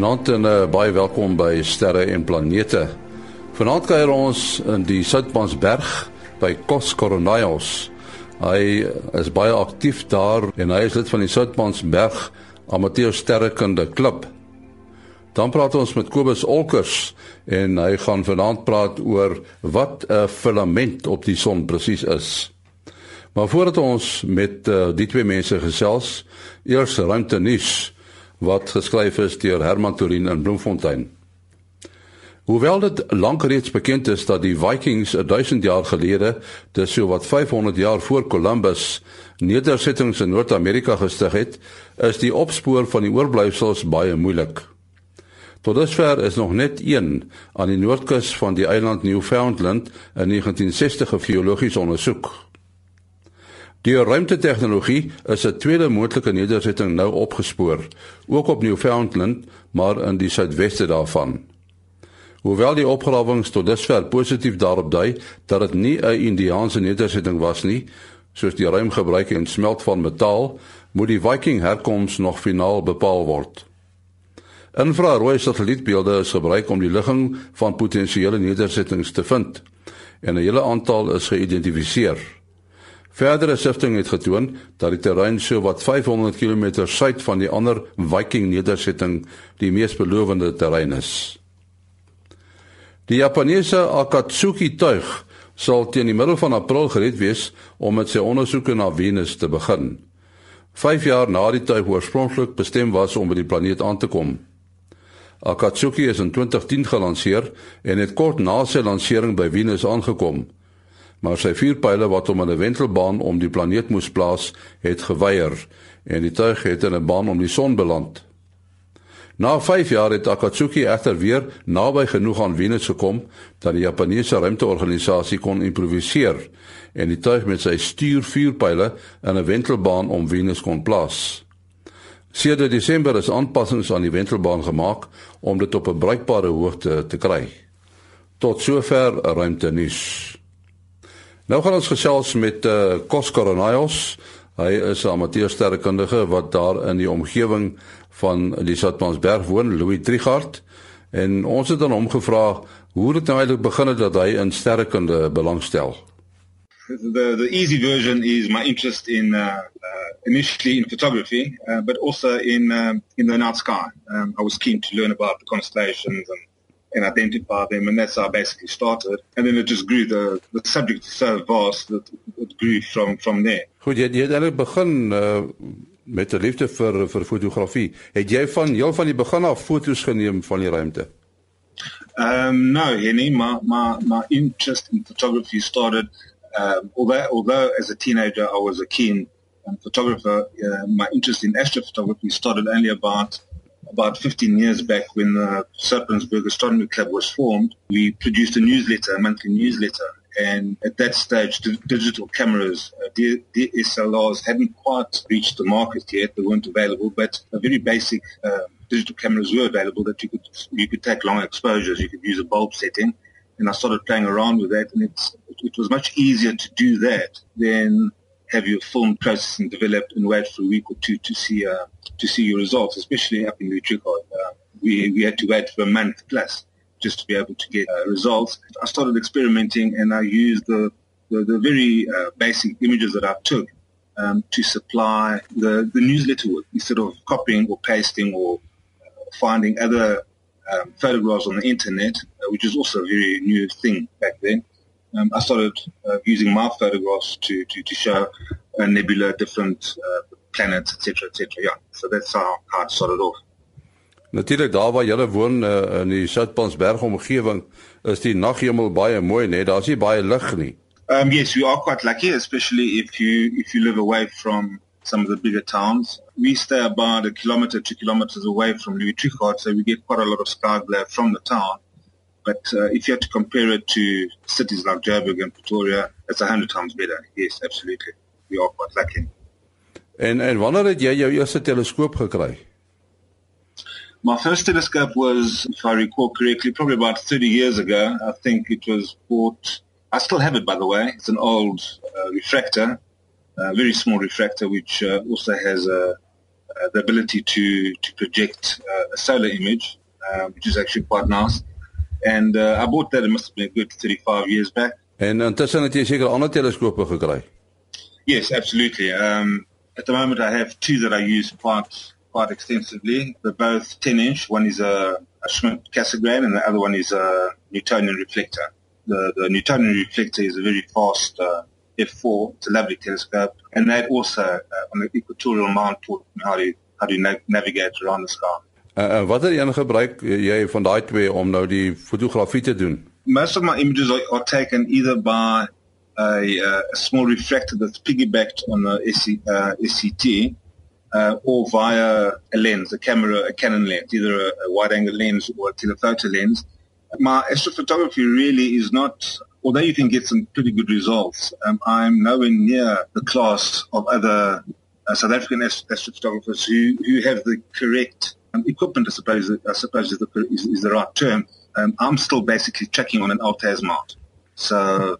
Goeienaand en uh, baie welkom by Sterre en Planete. Vanaand kuier ons in die Soutpansberg by Kos Coronaios. Hy is baie aktief daar en hy is lid van die Soutpansberg Amateur Sterrekunde Klub. Dan praat ons met Kobus Olkers en hy gaan vanaand praat oor wat 'n filament op die son presies is. Maar voordat ons met uh, die twee mense gesels, eers ruimte nuus wat geskryf is deur Herman Torin in Bloemfontein. Hoewel dit lank reeds bekend is dat die Vikings 1000 jaar gelede, dis so wat 500 jaar voor Columbus, nedersettings in Noord-Amerika gestig het, is die opspoor van die oorblyfsels baie moeilik. Tot dusver is nog net een aan die noordkus van die eiland Newfoundland in 1960 geologies ondersoek. Die ruimtetegnologie is 'n tweede moontlike nedersetting nou opgespoor, ook op Newfoundland, maar in die suidweste daarvan. Hoewel die opgrawings tot dusver positief daarop dui dat dit nie 'n Indiaanse nedersetting was nie, soos die ruimgebruik en smelt van metaal, moet die Viking herkoms nog finaal bepaal word. Infrarooi satellietbeelde is gebruik om die ligging van potensiële nedersettings te vind en 'n hele aantal is geïdentifiseer. Verdere sifting het getoon dat die terrein so wat 500 km suid van die ander Viking nedersetting die mees belovende terrein is. Die Japaneese Akatsuki tuig sal teen die middel van April gereed wees om met sy ondersoeke na Venus te begin. 5 jaar na die tuig oorspronklik bestem was om by die planeet aan te kom. Akatsuki is in 2010 gelanseer en het kort na sy lansering by Venus aangekom maar sy vuurpyle wat hom in 'n wentelbaan om die planeet moes plaas, het geweier en die tuig het in 'n baan om die son beland. Na 5 jaar het Akatsuki egter weer naby genoeg aan Venus gekom dat die Japannese ruimteorganisasie kon improviseer en die tuig met sy stuurvuurpyle in 'n wentelbaan om Venus kon plaas. Sedert Desember is aanpassings aan die wentelbaan gemaak om dit op 'n bruikbare hoogte te kry. Tot sover ruimte nuus. Nou gaan ons gesels met uh, eh, Kos Coronaios. Hy is 'n amateursterrekundige wat daar in die omgewing van die Satmansberg woon, Louis Trigard. En ons het aan hom gevra hoe dit nou eintlik begin het dat hy in sterrekunde belangstel. The the easy version is my interest in uh, uh initially in photography, uh, but also in uh, in the night sky. Um, I was keen to learn about the constellations and and identify them, and that's how I basically started. And then it just grew. The the subject is so vast that it grew from from there. Goed, jy jy het eintlik begin uh, met 'n liefde vir vir fotografie. Het jy van heel van die begin af foto's geneem van die ruimte? Um no, Henny, my my my interest in photography started um although although as a teenager I was a keen um, photographer, uh, my interest in astrophotography started only about about 15 years back when the Serpensburg Astronomy Club was formed, we produced a newsletter, a monthly newsletter. And at that stage, digital cameras, uh, DSLRs, hadn't quite reached the market yet. They weren't available, but a very basic uh, digital cameras were available that you could you could take long exposures. You could use a bulb setting, and I started playing around with that, and it's it was much easier to do that than have your film processing developed and wait for a week or two to see uh, to see your results, especially up in the Tricard. Uh, we, we had to wait for a month plus just to be able to get uh, results. I started experimenting and I used the, the, the very uh, basic images that I took um, to supply the, the newsletter with instead of copying or pasting or uh, finding other um, photographs on the internet, uh, which is also a very new thing back then um, I started uh, using my photographs to, to, to show a nebula, different planets, etc., etc. Yeah, so that's how, how it started off. Natuurlik daar waar jy woon uh, in die Soutpansberg omgewing is die naghemel baie mooi net daar's nie baie lig nie. Um yes we are quite lucky especially if you if you live away from some of the bigger towns. We stay about a kilometer two kilometers away from Louis Trichardt so we get quite a lot of sky glare from the town. But uh, if you have to compare it to cities like Joburg and Pretoria, it's a hundred times better. Yes, absolutely. We are quite lucky. En en wanneer het jy jou eerste teleskoop gekry? My first telescope was, if I recall correctly, probably about 30 years ago. I think it was bought, I still have it by the way. It's an old uh, refractor, a very small refractor, which uh, also has a, uh, the ability to to project uh, a solar image, uh, which is actually quite nice. And uh, I bought that. It must have been a good 35 years back. En intussen het jy seker ander teleskope gekry. Yes, absolutely. Um, at the moment, I have two that I use quite quite extensively. They're both 10 inch. One is a, a Schmidt Cassegrain, and the other one is a Newtonian reflector. The, the Newtonian reflector is a very fast uh, f4. It's a lovely telescope, and that also uh, on the equatorial mount taught me how to how to na- navigate around the sky. Uh, uh watter een gebruik jy van daai twee om nou die fotografie te doen? Most of my images are, are taken either by a, uh, a small refractor that's piggybacked on a SC, uh, SCT uh, or via a lens, a camera, a Canon lens, either a, a wide-angle lens or a telephoto lens. My astrophotography really is not, although you can get some pretty good results, um, I'm nowhere near the class of other uh, South African astrophotographers who, who have the correct um, equipment, I suppose, I suppose is the, is, is the right term. Um, I'm still basically checking on an Altaz mount. So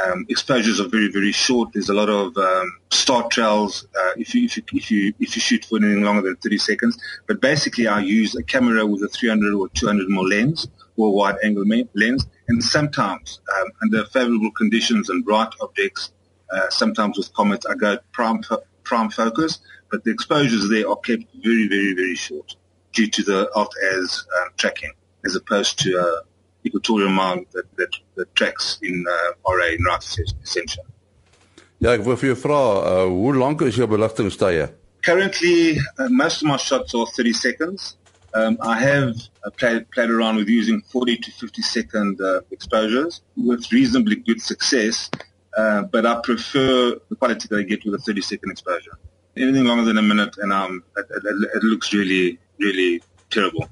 um, exposures are very, very short. There's a lot of um, start trails uh, if, you, if, you, if, you, if you shoot for anything longer than 30 seconds. But basically, I use a camera with a 300 or 200 mm lens or wide angle lens. And sometimes, um, under favorable conditions and bright objects, uh, sometimes with comets, I go prime, prime focus. But the exposures there are kept very, very, very short due to the alt as um, tracking as opposed to uh, equatorial mount that, that, that tracks in uh, RA in Rough Ascension. Ja, ek wil vir jou vra, uh, hoe lank is jou beligtingstye? Currently, uh, most of my shots are 30 seconds. Um, I have uh, played, played around with using 40 to 50 second uh, exposures with reasonably good success, uh, but I prefer the quality that I get with a 30 second exposure. Anything longer than a minute, and um, it, it, it looks really, really terrible.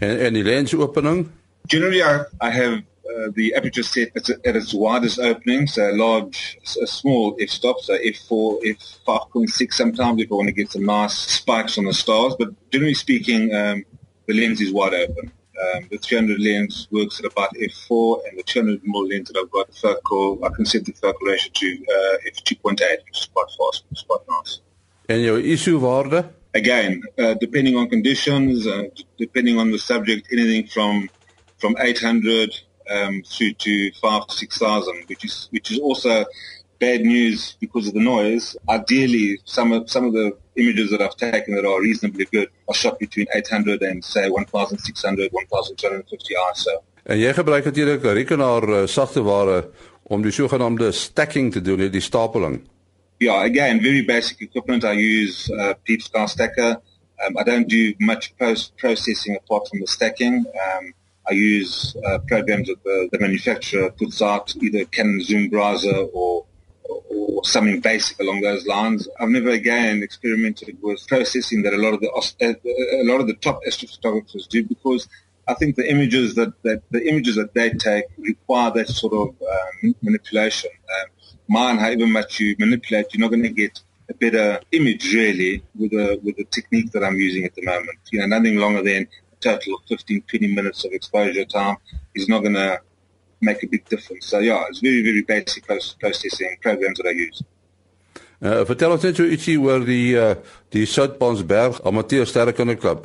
En, en die lensopening? Generally, I, I have uh, the aperture set at, at, its widest opening, so a large, a small f-stop, so f4, f5.6 sometimes if I want to get some nice spikes on the stars. But generally speaking, um, the lens is wide open. Um, the 300 lens works at about f4, and the 200 mm lens that I've got focal, I can set the focal ratio to uh, f2.8, which is quite fast, it's quite nice. And your issue waarde? Again, uh, depending on conditions, uh, depending on the subject, anything from from 800 um, through to five to 6,000, which is which is also bad news because of the noise. Ideally, some of some of the images that I've taken that are reasonably good are shot between 800 and say 1,600, 1,250 ISO. En jy gebruik natuurlik 'n rekenaar uh, sagteware om die sogenaamde stacking te doen, die stapeling. Yeah, again, very basic equipment. I use uh, Peep Star Stacker. Um, I don't do much post processing apart from the stacking. Um, I use uh, programs that the, the, manufacturer puts out, either Canon Zoom browser or, or something basic along those lines. I've never again experimented with processing that a lot of the uh, a lot of the top astrophotographers do because I think the images that, that the images that they take require that sort of um, manipulation. Um, mine, however much you manipulate, you're not going to get a better image really with the with the technique that I'm using at the moment. You know, nothing longer than total of 15, 20 minutes of exposure time is not going to make a big difference. So yeah, it's very, very basic processing programs that I use. Uh, vertel ons net so ietsie oor die uh, die Soutpansberg Amateur Sterrekunde Klub.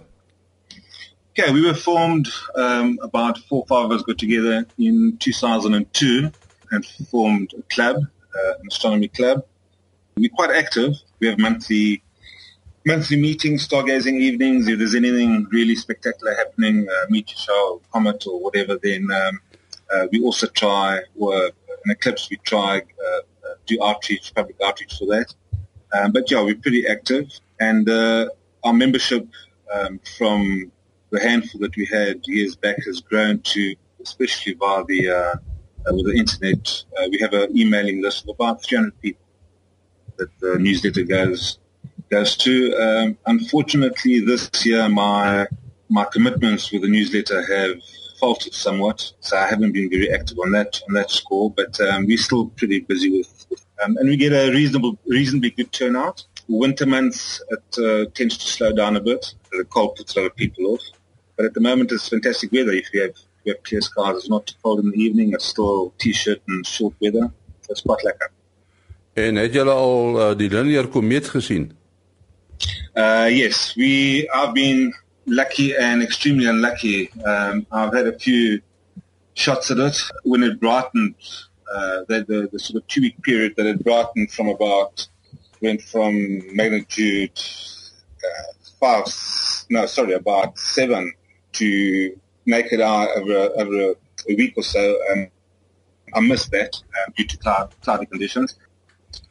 Okay, we were formed um, about four or five of us got together in 2002 and formed a club, uh, an astronomy club. We're quite active. We have monthly monthly meetings, stargazing evenings. If there's anything really spectacular happening, uh, meteor shower, comet, or whatever, then um, uh, we also try, or an eclipse, we try uh, uh, do outreach, public outreach for that. Um, but yeah, we're pretty active, and uh, our membership um, from the handful that we had years back has grown to, especially via the uh, with the internet. we have an emailing list of about 300 people that the newsletter goes goes to. Um, unfortunately, this year my my commitments with the newsletter have faltered somewhat, so I haven't been very active on that on that score. But um, we're still pretty busy with, um, and we get a reasonable, reasonably good turnout. Winter months it uh, tends to slow down a bit. The cold puts a lot of people off, but at the moment it's fantastic weather. If you have if you have clear skies, it's not too cold in the evening. It's still t-shirt and short weather. So it's quite lekker. En het julle al uh, die linear komeet gesien? Uh, yes, we have been lucky and extremely unlucky. Um, I've had a few shots at it when it brightened. Uh, the, the, the sort of two-week period that it brightened from about went from magnitude uh, five, no, sorry, about seven to make it out over, over a week or so. Um, I missed that um, due to cloud, cloudy conditions.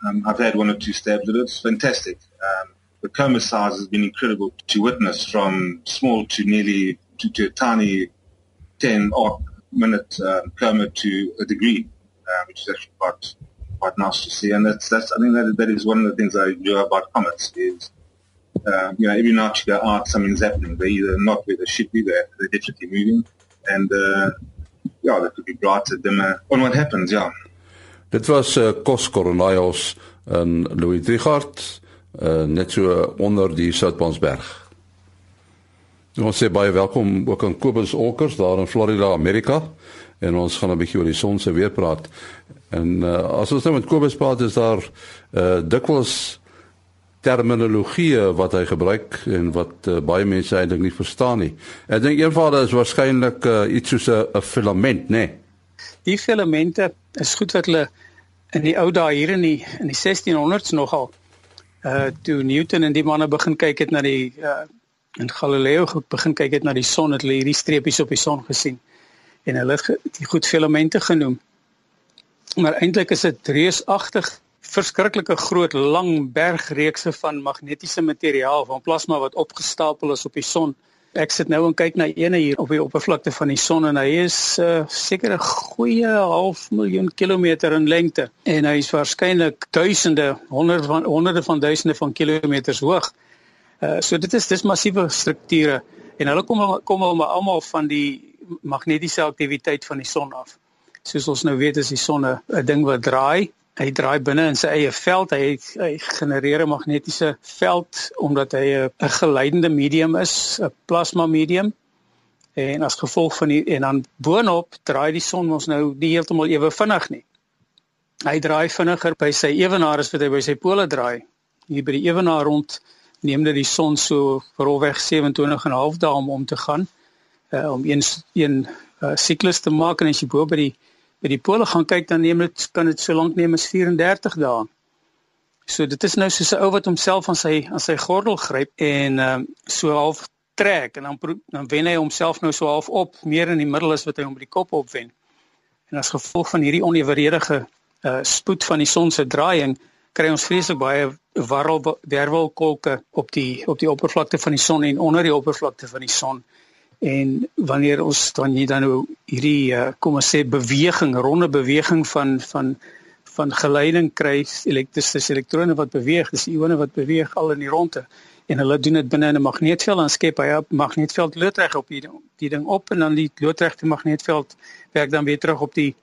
Um, I've had one or two stabs at it. It's fantastic. Um, the coma size has been incredible to witness from small to nearly to, to a tiny 10 odd minute um, coma to a degree, uh, which is actually quite quite nice to see. And that's that's I think that that is one of the things I enjoy about comets is uh, you know every night you go out something's happening. They're either not where they should be, they're, they're definitely moving, and uh, yeah, they could be brighter, dimmer, on what happens, yeah. Dit was uh, Kos in Louis Trichardt, uh, net so onder die Soutpansberg. Ons sê baie welkom ook aan Kobus Olkers daar in Florida, Amerika. En ons gaan 'n bietjie oor die son se weer praat. En uh, as ons nou met Kobus praat, is daar uh, dikwels terminologie wat hy gebruik en wat uh, baie mense eintlik nie verstaan nie. Ek dink een van hulle is waarskynlik uh, iets soos 'n filament, né? Nee? Die filamente is goed wat hulle in die ou dae hier in die in die 1600s nogal uh toe Newton en die manne begin kyk het na die uh en Galileo begin kyk het na die son het hulle hierdie streepies op die son gesien en hulle het die goed filamente genoem. Maar eintlik is dit reusagtig verskriklike groot lang bergreekse van magnetiese materiaal van plasma wat opgestapel is op die son. Ek sit nou en kyk na eene hier op die oppervlakte van die son en hy is uh, seker 'n goeie half miljoen kilometer in lengte en hy is waarskynlik duisende, honderde van honderde van duisende van kilometers hoog. Uh, so dit is dis massiewe strukture en hulle kom kom almal van die magnetiese aktiwiteit van die son af. Soos ons nou weet is die son 'n ding wat draai hy draai binne in sy eie veld. Hy hy genereer 'n magnetiese veld omdat hy 'n geleidende medium is, 'n plasma medium. En as gevolg van die en dan boonop draai die son ons nou nie heeltemal ewe vinnig nie. Hy draai vinniger by sy ewenaar as wat hy by sy pole draai. Hier by die ewenaar rond neem dit die son so verhoeweg 27 en 'n half dae om om te gaan uh, om een een uh, siklus te maak en as jy bo by die by die pole gaan kyk dan neem dit kan dit so lank neem as 34 dae. So dit is nou soos 'n ou wat homself aan sy aan sy gordel gryp en ehm um, so half trek en dan dan wen hy homself nou so half op meer in die middel as wat hy hom by die kop opwen. En as gevolg van hierdie oneweredige uh spoed van die son se draaiing kry ons vreeslik baie warrel wervelkolke op die op die oppervlakte van die son en onder die oppervlakte van die son en wanneer ons dan hier dan nou hierdie uh, kom ons sê beweging ronde beweging van van van geleiding kry elektriese elektrone wat beweeg dis ione wat beweeg al in die ronde. En hulle doen dit binne in 'n magneetveld en skep hy 'n magneetveld loodreg op die die ding op en dan die loodregte magneetveld werk dan weer terug op die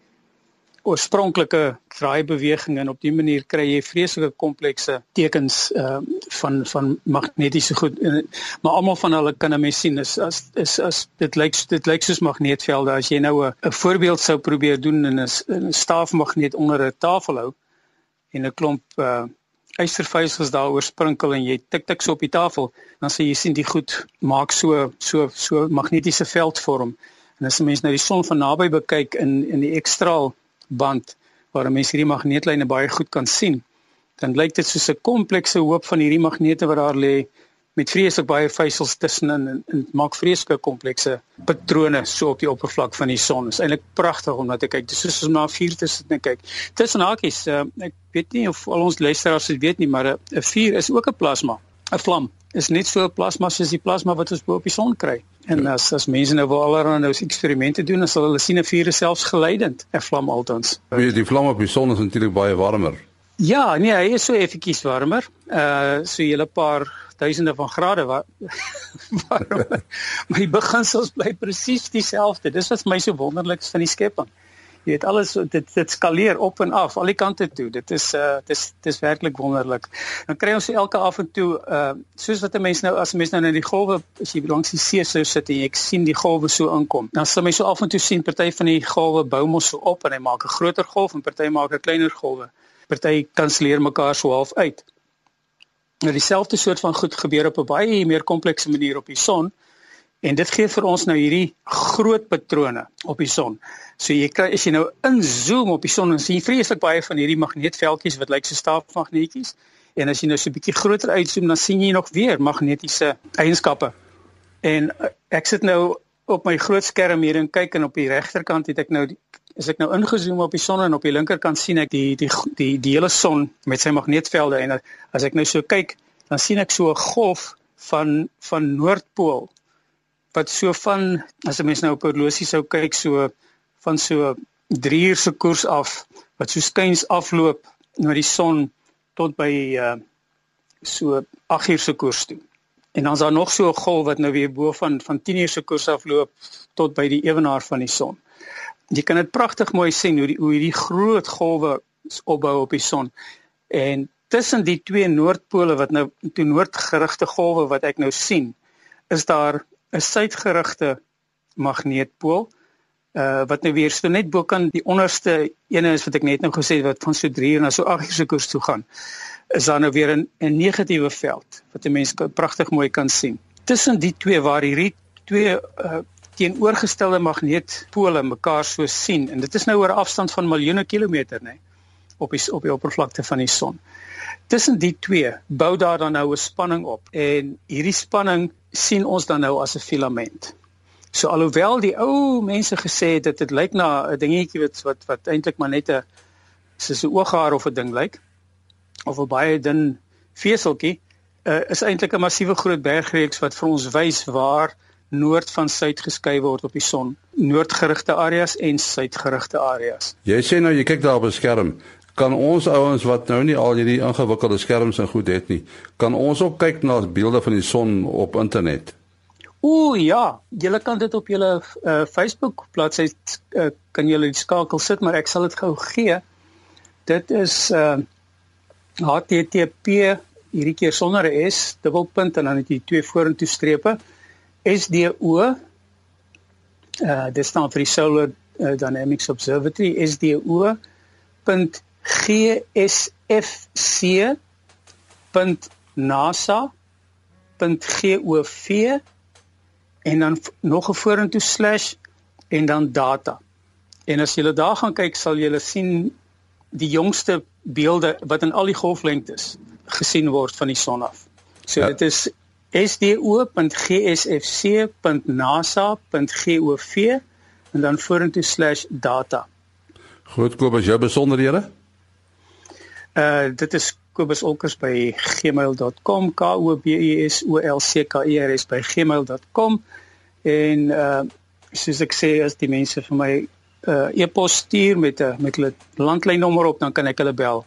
oorspronklike draaibeweging en op dié manier kry jy vreeslike komplekse tekens uh van van magnetiese goed. En, maar almal van hulle kan 'n mens sien is as is as dit lyk dit lyk soos magneetvelde. As jy nou 'n voorbeeld sou probeer doen in 'n staafmagneet onder 'n tafel hou en 'n klomp uh ystervuisels daaroor sprinkel en jy tik tik so op die tafel dan sê jy sien die goed maak so so so magnetiese veld vorm en as 'n mens nou die son van naby bekyk in in die ekstraal band waar mense hierdie magneetlyne baie goed kan sien. Dan lyk dit soos 'n komplekse hoop van hierdie magnete wat daar lê met vreeslik baie vesels tussenin en dit maak vreeslike komplekse patrone so op die oppervlak van die son. Dit is eintlik pragtig om na te kyk. Dit is soos om na 'n vuur te sit en kyk. Tussen hakies, uh, ek weet nie of al ons luisteraars dit weet nie, maar 'n vuur is ook 'n plasma, 'n vlam is net so plasma soos die plasma wat ons bo op die son kry. En ja. as as mense nou wil allerlei nou eksperimente doen, dan sal hulle sien 'n vuur selfs geleidend, 'n vlam altens. Wie die vlam op die son is natuurlik baie warmer. Ja, nee, hy is so effetjies warmer. Uh so 'n hele paar duisende van grade wa warmer. maar die beginsels bly presies dieselfde. Dis wat my so wonderlik is van die skepping jy weet alles dit dit skaleer op en af al die kante toe. Dit is uh dis dis werklik wonderlik. Dan kry ons elke af en toe uh soos wat 'n mens nou as 'n mens nou in die golwe as jy langs die see sou sit en ek sien die golwe so inkom dan sal mens so af en toe sien party van die golwe bou mos so op en hy maak 'n groter golf en party maak 'n kleiner golwe. Party kanselleer mekaar so half uit. Nou dieselfde soort van goed gebeur op 'n baie meer komplekse manier op die son. En dit gee vir ons nou hierdie groot patrone op die son. So jy kry as jy nou inzoom op die son en sien vreeslik baie van hierdie magneetveldjies wat lyk so staafmagneetjies. En as jy nou so 'n bietjie groter uitzoom dan sien jy nog weer magnetiese eienskappe. En eh, ek sit nou op my groot skerm hier en kyk en op die regterkant het ek nou as ek nou ingezoom op die son en op die linkerkant sien ek die die die die hele son met sy magneetvelde en as ek nou so kyk dan sien ek so 'n golf van van noordpool wat so van as 'n mens nou op horlosie sou kyk so van so 3 uur se koers af wat so skuins afloop na die son tot by uh, so 8 uur se koers toe. En dan is daar nog so 'n golf wat nou weer bo van van 10 uur se koers afloop tot by die ewenaar van die son jy kan dit pragtig mooi sien hoe die hoe hierdie groot golwe opbou op die son. En tussen die twee noordpole wat nou toe noordgerigte golwe wat ek nou sien, is daar 'n suidgerigte magneetpool uh wat nou weer so net bo kan die onderste ene is wat ek net nou gesê het wat van so 3 na so 8 se koers toe gaan is daar nou weer 'n 'n negatiewe veld wat 'n mens pragtig mooi kan sien. Tussen die twee waar hierdie twee uh teenoorgestelde magneetpole mekaar so sien en dit is nou oor afstand van miljoene kilometer nê op die op die oppervlakte van die son. Tussen die twee bou daar dan nou 'n spanning op en hierdie spanning sien ons dan nou as 'n filament. So alhoewel die ou mense gesê het dit dit lyk na 'n dingetjie wat wat wat eintlik maar net 'n soos 'n ooghaar of 'n ding lyk of 'n baie dun veseltjie uh, is eintlik 'n massiewe groot bergreeks wat vir ons wys waar noord van suid geskei word op die son, noordgerigte areas en suidgerigte areas. Jy sê nou jy kyk daar op 'n skerm. Kan ons ouens wat nou nie al hierdie ingewikkelde skerms en goed het nie, kan ons ook kyk na beelde van die son op internet? Ooh ja, julle kan dit op julle uh, Facebook bladsy uh, kan julle die skakel sit, maar ek sal dit gou gee. Dit is uh, http hierdie keer sonder 'n s, dubbelpunt en dan het jy twee vorentoe strepe. SDO uh dit staan vir die Solar Dynamics Observatory SDO.gsf.nasa.gov en dan nog 'n vorentoe slash en dan data. En as jy daar gaan kyk, sal jy sien die jongste beelde wat in al die golflengtes gesien word van die son af. So ja. dit is sdo.gsfc.nasa.gov en dan vorentoe/data. Goed, Kobus, jou besonderhede? Uh dit is Kobus Olkers by gmail.com k o b u s o l c k e r s by gmail.com en uh soos ek sê as die mense vir my uh e-pos stuur met 'n met hulle landlynnommer op dan kan ek hulle bel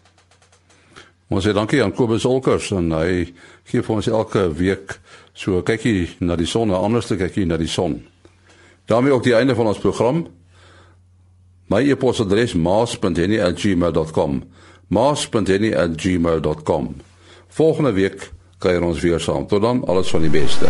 Ons sê dankie aan Kobus Olkers en hy gee vir ons elke week so kykie na die son, 'n ander stuk kykie na die son. daarmee ook die einde van ons program. My e-posadres maas.henny@gmail.com. maas.henny@gmail.com. Volgende week kuier ons weer saam. Tot dan, alles van die beste.